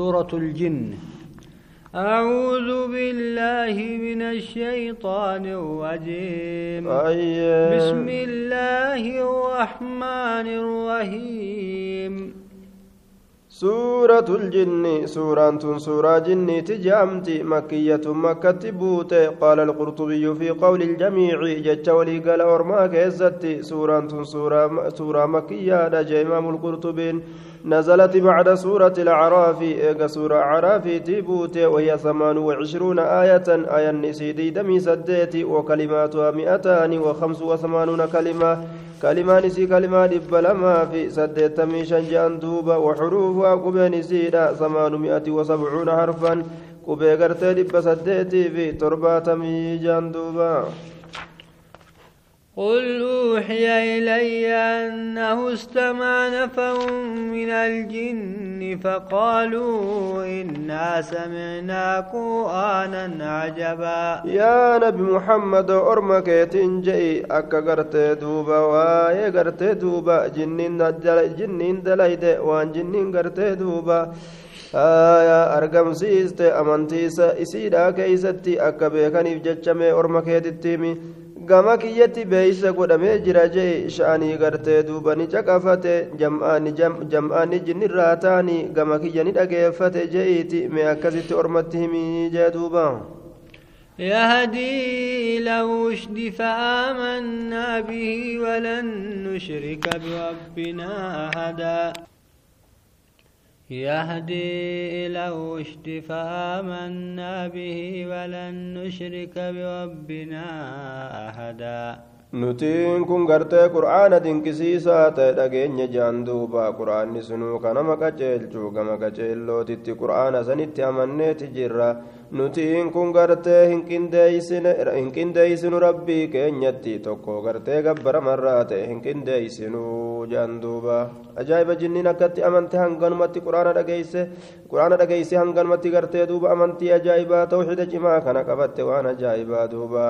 سورة الجن أعوذ بالله من الشيطان الرجيم. بسم الله الرحمن الرحيم سورة الجن سورة سورة جن تجامتي مكية مكة بوت قال القرطبي في قول الجميع جج ولي قال أورما كيزتي سورة سورة سورة مكية رجع إمام القرطبين نزلت بعد سورة الأعراف إيجا سورة أعراف تبوت وهي ثمان وعشرون آية آية نسيدي دمي سديت وكلماتها مئتان وخمس وثمانون كلمة كلمة نسي كلمة لما في سديت ميشان جان دوبا وحروفها قبين نسيدا ثمانمائة وسبعون حرفا. قبي قرتي دب سديتي في تربة ميجان دوبا. قل أوحي إلي أنه استمع نفر من الجن فقالوا إنا سمعنا قرآنا عجبا يا نبي محمد أرمك تنجئي أكا قرتي دوبا واي قرتي دوبا جنين دل جنين دليد وان جنين قرتي دوبا آية أرقمسيست أمنتيس إسيدا كيستي أكا بيكنيف جتشمي أرمك تتيمي gama kiyyatti beeysa godhamee jira jee sha'anii gartee duuba ni caqafate jam'aani jinnirraa taanii gama kiyya ni dhageeffate je'iiti mee akkasitti ormatti himii jee duuba يهدي إلى الرشد فآمنا به ولن نشرك بربنا أحدا يهدي إلى الرشد فآمنا به ولن نشرك بربنا أحدا. Nutiin kun gartee qur'aana dinqisiisaa ta'e dhageenya jaan duuba qur'aanni sunuu kanama qaceelchuu gama qaceellootitti qur'aana sanitti amanneeti jirra nutiin kun gartee hinqindeeysinu rabbii keenyatti tokko gartee gabbaramarraa ta'e hinqindeeysinu jaan duuba ajaa'iba jinniin akkatti amante hanganumatti qur'aana dhageeyse qur'aana dhageeyse hanganumatti gartee duuba amantii ajaa'ibaa tawxida cimaa kana qabatte waan ajaa'ibaa duuba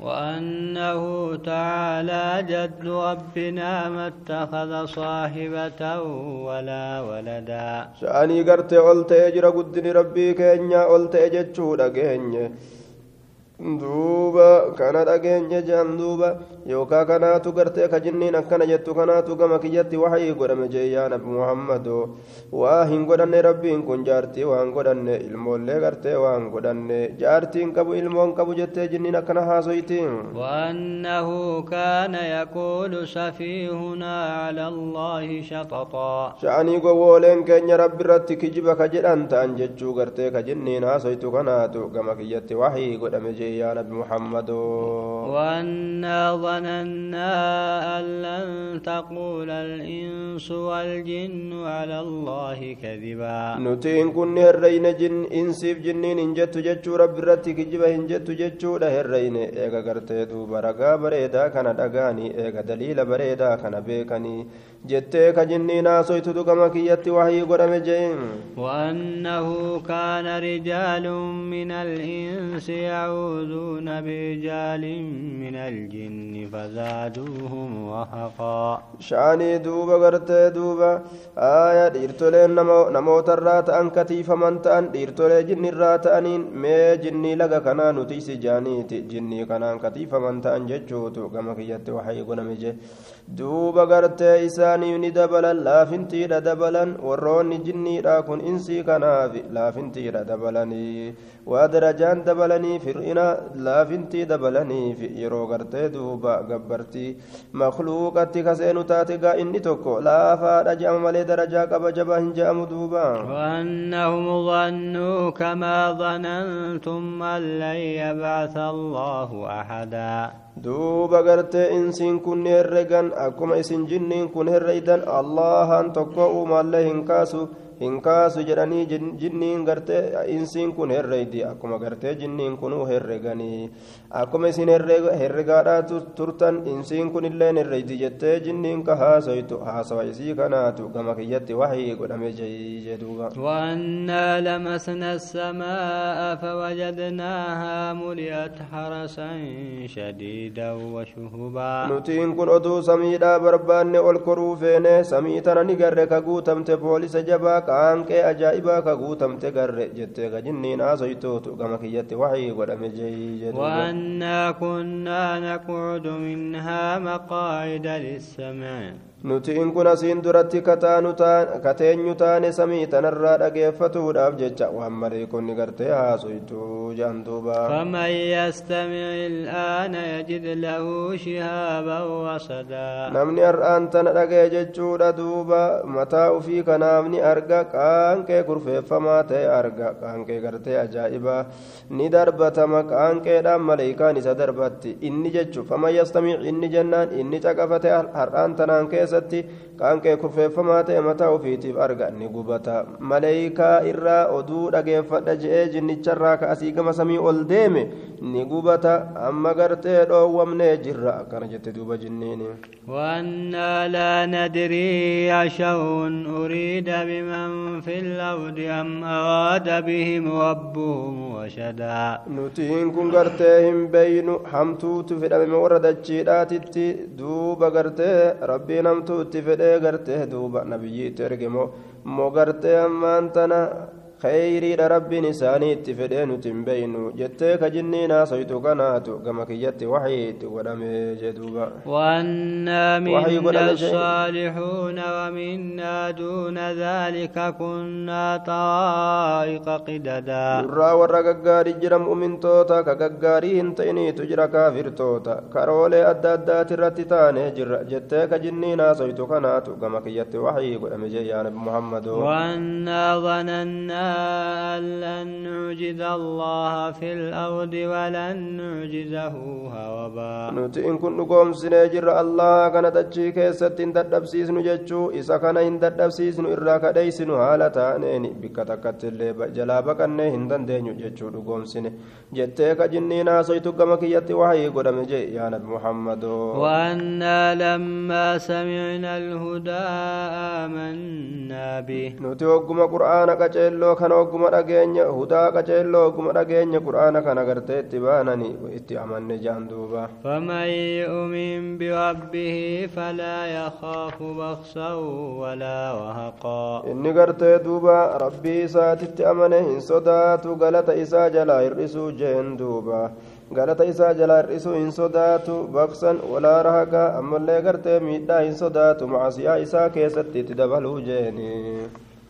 وأنه تعالى جد ربنا ما اتخذ صاحبة ولا ولدا. شأني قرتي قلت أجر قدني ربي كأني قلت أجد شهر duuba kana dhageenye jean duuba yookaa kanaatu gartee ka jinniin akkana jettu kanaatu gama kiyyatti waxii godhame jee yaa nabi muhammado waa hin godhanne rabbiin kun jaartii waan godhanne ilmoollee gartee waan godhanne jaartiin qabu ilmoon qabu jettee jinniin akkana haasoyti وأنه كان يقول سفيهنا على الله شططا sha'anii gowwooleen keenya rabbi irratti kijiba ka jedhan ta'an jechuu gartee ka jinniin haasoytu kanaatu gama kiyyatti waxii godhame jee يا نبي محمد. وأنا ظننا أن لن تقول الإنس والجن على الله كذبا نتين كن هرين جن إنسيف جنين إن جت جتشو رب رتي كجبا إن جت جتشو ده هرين إيغا قرتي دوبا رقا بريدا كان دقاني إيغا دليل بريدا كان بيكني jettee ka jinnii naasoytutu gama kiyyatti wahii godhame jeen وأنه كان رجال من الإنس يعوذون برجال من الجن فزادوهم رهقا شاني دوبا غرتي دوبا آية ديرتولين نموت الرات أن كتيف من تأن ديرتولي جن الرات أنين مي جني لغا كنا نتيس جانيتي جني كنا كتيف من تأن ججوتو. كما كيت وحي قنمي duuba gartee isaanii ni dabalan laafintiidha dabalan warroonni jinniidha kun insii kanaaf laafintiidha dabalanii waa darajaan dabalanii fir'ina dabalaniif yeroo gartee duuba gabbartii makluuqatti kaseenu taate gaa inni tokko laafaadha je'ama malee darajaa qaba jabaa hin je'amu duuba وأنهم ظنوا كما ظننتم أن لن يبعث الله أحدا duuba gartee insiin kun herregan akkuma isin jinniin kun herreydan allahan tokko uumaallee hin kaasu hin kaasu jedhanii jinniin gartee insiin kun herreydi akkuma gartee jinniin kunuu herreganii akkuma isin herregaadhaa turtan insiin kun illeen herreydi jettee jinniin ka haasoytu haasawa isii kanaatu gama kiyyatti wahii godhame jee duuba وأنا لمسنا السماء فوجدناها ملئت حرسا شديدا وشهبا nutiin kun oduu samiidhaa barbaanne ol koruu feene samii tana ni garre ka guutamte poolisa jabaa qaanqee ajaa'ibaa ka guutamte garre jettee ka jinniin haasoytootu gama kiyyatti waxii godhame jee وأنا كنا نقعد منها مقاعد للسمع nuti in kun asiin duratti kateenyu taane samii tanarraa dhageeffatuudhaaf jecha muhammadii kunni gartee haasuytu jedhan duuba. Faman yastamic ilaana yajid lahu shihaaban wasadaa namni har'aan tana dhagee jechuudha duuba. Mataa ufii kanaaf ni arga qaanqee kurfeeffamaa ta'e arga. Qaanqee gartee ajaa'iba ni darbatama. Qaanqeedhaan maleeykaan isa darbatti. Inni jechu faman yastamic inni jennaan inni caqafate har'aan tanaan keessa keessatti qaanqee kurfeeffamaa ta'e mataa ofiitiif arga ni gubata maleeykaa irraa oduu dhageeffadha je'ee jinnicharraa ka'asii gama samii ol deeme ni gubata amma gartee dhoowwamnee jirra akkana jette duuba jinniini وأنا لا ندري أشر أريد بمن في الأرض أم أراد بهم ربهم kun gartee hin beeynu hamtuutu fedhame warra dachiidhaatitti duuba gartee rabbiin hamtuutti fedhee gartee duuba nabiyyi itti erge moo gartee ammaan tana nuti hin beeynu jettee ka jinniin haasoytu kanaatu gama kiyyatti waxii itti godhame jeduuba وأنا منا الصالحون ومنا دون ذلك كنا طرائق قددا ka gaggaarii hin ta'iniitu jira kaafirtoota karoolee adda addaati irratti taane jirra jettee ka jinniin haasoytu kanaatu gama kiyyatti waxii godhame jee yaa nabi muhammadoo وأنا ظننا لن نعجز الله في الأرض ولن نعجزه هربا نوتي إن كنت نقوم سنجر الله كان تجي كيسة تندب سيسن إسا كان يندب سيسن إراك ديسن حالة تانين بك تكت اللي جلابك أني هندن دين جتشو نقوم سن جتك جنينا سيتو قمك يتي وحي قدم جي يا نبي محمد. وأنا لما سمعنا الهدى آمنا به. نوتي وقم قرآنك جلوك kana ogguma dhageenya hudaa qaceelloo ogguma dhageenya qur'aana kana gartee itti baanani itti amanne jaan duuba. Faman yu'min birabbihi falaa yakaafu baksan walaa wahaqaa inni gartee duuba rabbii isaatitti amane hin sodaatu galata isaa jalaa hir'isuu jeen duuba. Galata isaa jalaa hir'isuu hin sodaatu baksan walaa rahaqa ammallee gartee miidhaa hin sodaatu macasiyaa isaa keessatti itti dabaluu jeeni.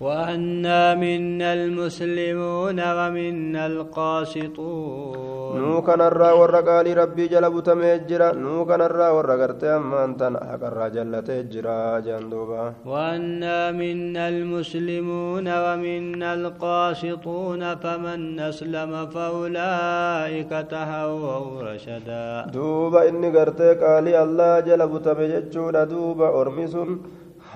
وأنا منا المسلمون ومنا القاسطون. نوكا نرى ورقال ربي جلب تمجرا نوكا نرى ورقال تيمان تنحق الرجل تجرا جندوبا. وأنا منا المسلمون ومنا القاسطون. فمن أسلم فأولئك تهوه رشدا. دوبا إني قرتي قالي الله جلب تمجرا دوبا أرمسون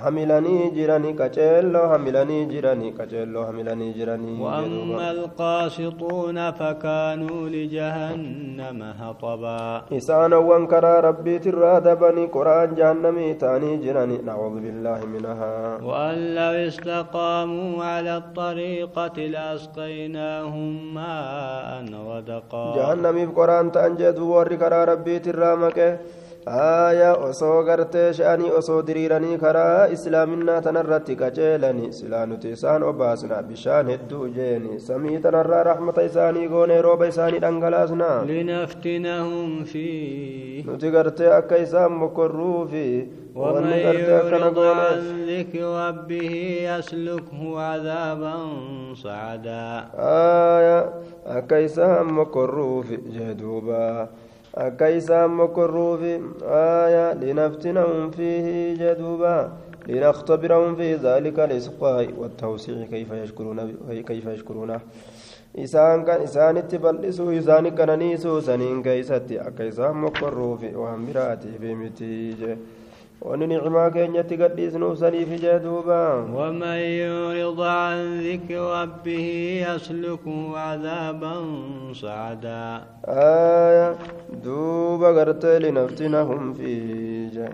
hamilanii jiranii qaceelloo hamilanii jiranii qaceelloo hamilanii jiranii وأما القاسطون فكانوا لجهنم هطبا isaanowwan karaa rabbiitirraa dabanii qoraan jahannamii ta'anii jirani nacuudu billaahi minahaa وأن لو استقاموا على الطريقة لأسقيناهم ماء غدقا ta'an jedhu warri karaa rabbiitirraa maqe aaya osoo gartee sha'anii osoo diriiranii karaa islaaminaa tanarratti qaceelani silaa nuti isaan obaasna bishaan hedduu jeeni samii tanarraa raxmata isaanii goonee rooba isaanii dhangalaasna لنفتنهم فيه nuti gartee akka isaan mokorruufi ومن wanni gartee akkana يعرض goone عن ذكر ربه يسلكه عذابا صعدا aaya akka isaan mokorruufi jee duuba akka isaan mokorruufi aaya linaftinahum fiihi jee ذلك الإسقاء والتوسيع كيف يشكرون كيف يشكرونه isaan kan isaanitti bal'isuu isaani kananiisuu saniin keeysatti akka isaan mokkorruufi waan biraatiif miti je wani nicmaa keenyatti gadhiisnuuf saniif jee duuba ومن يعرض عن ذكر ربه يسلكه عذابا صعدا آية دوبا غرتي لنفتنهم فيه je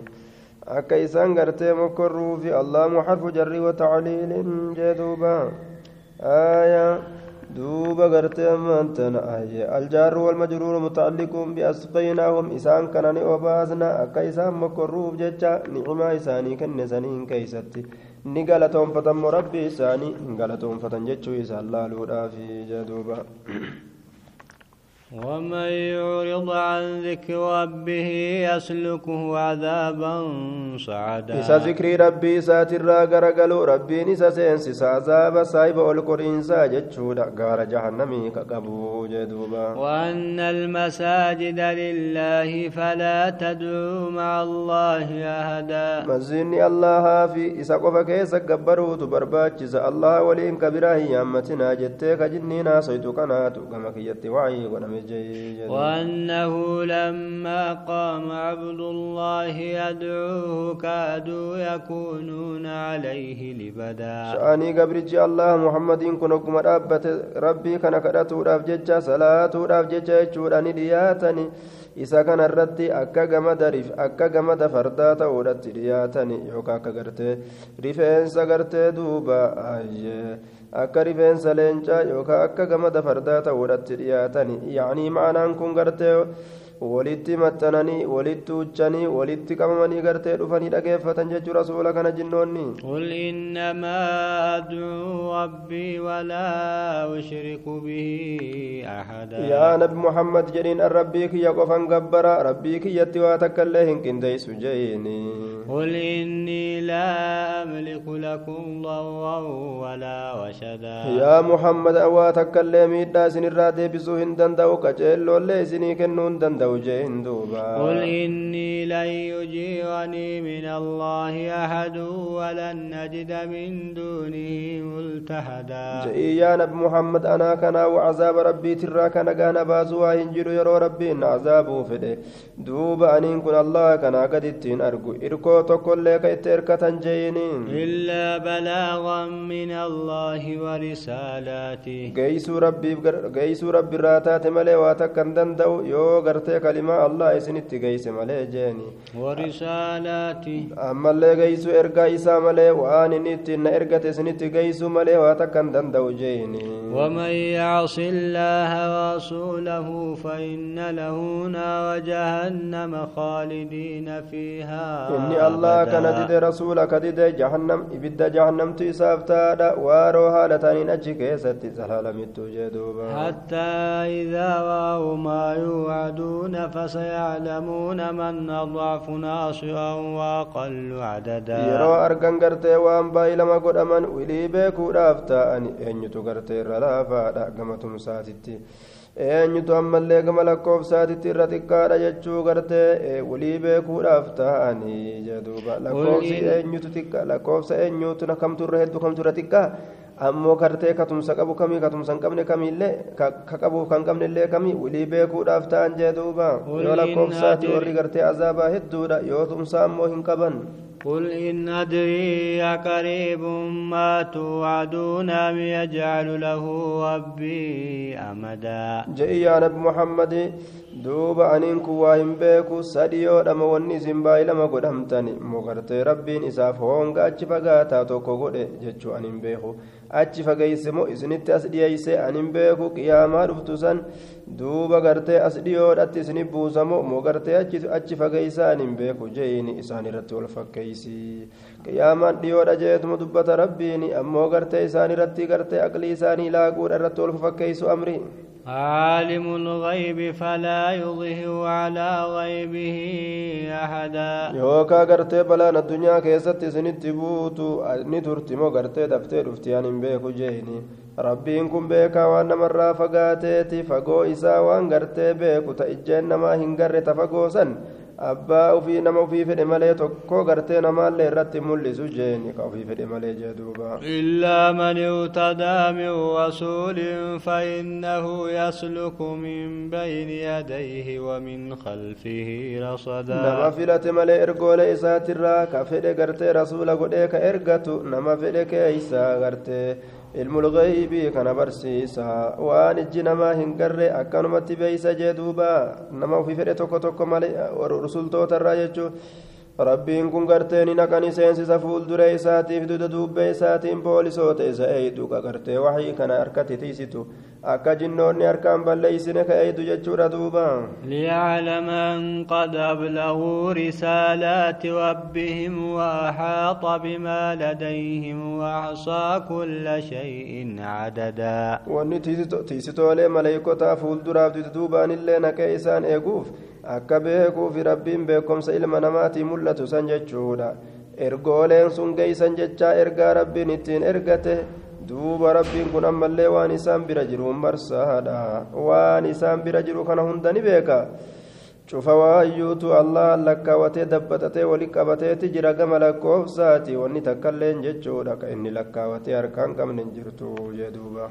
akka isaan gartee mokkorruufi allaamu xarfu jarri watacliilin jee duuba آية دوبا غرتي أمانتنا آية الجار والمجرور متعلق بأسقيناهم إسان كان أباسنا أكا إسان مكروف ججا نعما إساني كن سنين كيستي ni galatoonfatammo rabbii isaanii hin galatoonfatan jechuu isaan laaluudhaafi jedhuuba ومن يعرض عن ذكر ربه يسلكه عذابا صعدا. إسا ذكر ربي إسا ترى غرغلو ربي إسا سينسس عذاب سايب القرين ساجد غار جهنمي كقبو جدوبا. وأن المساجد لله فلا تدعوا مع الله أحدا. مزيني الله في إسا قفا كيسا قبرو تبرباجز الله ولين كبيرا هي أمتنا جتك جنينا سيتو كناتو كما كيت وعي ونمي وأنه لما قام عبد الله يدعوه كادوا يكونون عليه لبدا شأني قبرج الله محمد كن أقم ربي كان كدتو رافججا صلاة رافججا يجوراني دياتني isa kana irratti akka gamada akka gamada fardaa ta'uudhatti dhiyaatani yookaan akka gartee rifeensa gartee duuba akka rifeensa leencaa yookaan akka gamada fardaa ta'uudhatti dhiyaatani yaa'anii ma'anaan kun gartee walitti maxxananii walitti huccanii walitti qabamanii gartee dhufanii dhageeffatan jechuu rasuula kana jinnoonni قل إنما أدعو ربي ولا أشرك به أحدا يا نبي محمد جرين الربيك يا قفن قبرا ربيك يتواتك اللهن كنديس جيني قل إني لا أملك لكم ضرا ولا رشدا. يا محمد أواتك اللي سن الرادي بسوهن دندو كجيلو اللي سني كنون جين دوبا. قل إني لن يجيرني من الله أحد ولن نجد من دونه ملتحدا. جئي يا نبي محمد أنا كنا وعذاب ربي ترى كان كان بازوا هنجر يرو ربي عذابه فده دوبا أنين كن الله كنا قد أرجو إركو tokkollee ka itti erkatan jeeyiniin illaa balaagan min allaahi warisaalaatii geeysuu rabbi irraa taate malee waa takka hin danda'u yoo gartee kalimaa allah isinitti geeyse malee jeeni warisaalaatii ammallee geeysuu ergaa isaa malee waan inni ittiin na ergate isinitti geeysuu malee waa takka hin danda'u jeeyini ومن يعص الله ورسوله فإن له نار جهنم خالدين فيها dide jahannam ibidda jahannamtu isaaf taadha waaroo haala taniin achi keessatti zalaalamittu jee duuba حتى إذا رأوا ما يوعدون فسيعلمون من أضعف ناصرا وأقل عددا yeroo argan gartee waan baay'ilama godhaman wilii beekuudhaaf ta'ani eenyutu gartee irra laafaadha gama tumsaatitti eenyutu ammallee gama lakkoofsaatitti irra xiqqaadha jechuu gartee walii beekuudhaaf ta'anii jedhuuba lakkoofsi eenyutu xiqqa lakkoofsa eenyutu kamtu irra hedduu kamtu irra xiqqaa ammoo gartee katumsa qabu kamii katumsa hin qabne kamiillee ka qabuuf kan qabne illee kamii walii beekuudhaaf ta'an jedhuuba yoo lakkoofsaati warri gartee azaabaa hedduudha yoo tumsa ammoo hin qaban. قل إن أدري أقريب ما توعدون أم يجعل له ربي أمدا جئي يا نبي محمد duuba aniin kun waa hin beeku sadiyoodhama wanni isin baay'ilama godhamtani mogartee rabbiin isaaf hoonga achi fagaataa tokko godhe jechuu an hin beeku. Achi fageeyse moo isinitti as dhiyeeyse an hin beeku qiyaamaa dhuftu san duuba gartee as dhiyoodhatti isini buusamo moo gartee achi fageeysa an hin beeku jeeyini isaan irratti wal fakkeeysi. Qiyaamaan dhiyoodha jeetuma dubbata rabbiini ammoo gartee isaan irratti gartee aqlii isaanii laaquudha irratti wal fakkeeysu amri عالم الغيب فلا يظهر على غيبه أحدا يوكا غرتي بلان الدنيا كيست سنت بوتو ni turti moo gartee daftee dhufti an hin beeku jeeni rabbiin kun beekaa waan namarraa fagaateeti fagoo isaa waan gartee beeku ta abbaa ufii nama ufii fedhe malee tokko gartee namaallee irratti mul'isu jeeni ka ufii fedhe malee jee duuba illaa man irtadaa min rasuulin fainnahu yasluku min bayni yadayhi wa min khalfihi rasadaa nama filate malee ergoolee isaatirraa ka fedhe gartee rasuula godhee ka ergatu nama fedhe keeysaa gartee waan ijji namaa hin garre akkanumatti beeysa jee duuba nama ufii fedhe tokko tokko malee rusultoota irraa jechuu rabbiin kun gartee ni naqani seensisa fuuldure isaatiif duda duubbee isaatiin poolisoota isa eeydu qagartee waxii kana harkatti tiisitu akka jinnoonni harkaan balleeysine ka eeydu jechuudha duuba ليعلم أن قد أبلغوا رسالات ربهم وأحاط بما لديهم وأحصى كل شيء عددا wanni tiisitoolee maleeykotaa fuulduraaf duda duubaan illee naqee isaan eeguuf akka beekuufi rabbiin beekomsa ilma namaatii mul'atu san jechuudha ergooleen sun geeysan jechaa ergaa rabbiin ittiin ergate duuba rabbiin kun ammallee waan isaan bira jiruun marsaadha waan isaan bira jiru kana hunda ni beeka cufa waayyuutu allah lakkaawatee dabbatatee wali qabateeti jira gama lakkoofsaati wanni takkailleen jechuudha ka inni lakkaawatee harkaan qabne jirtu jee duuba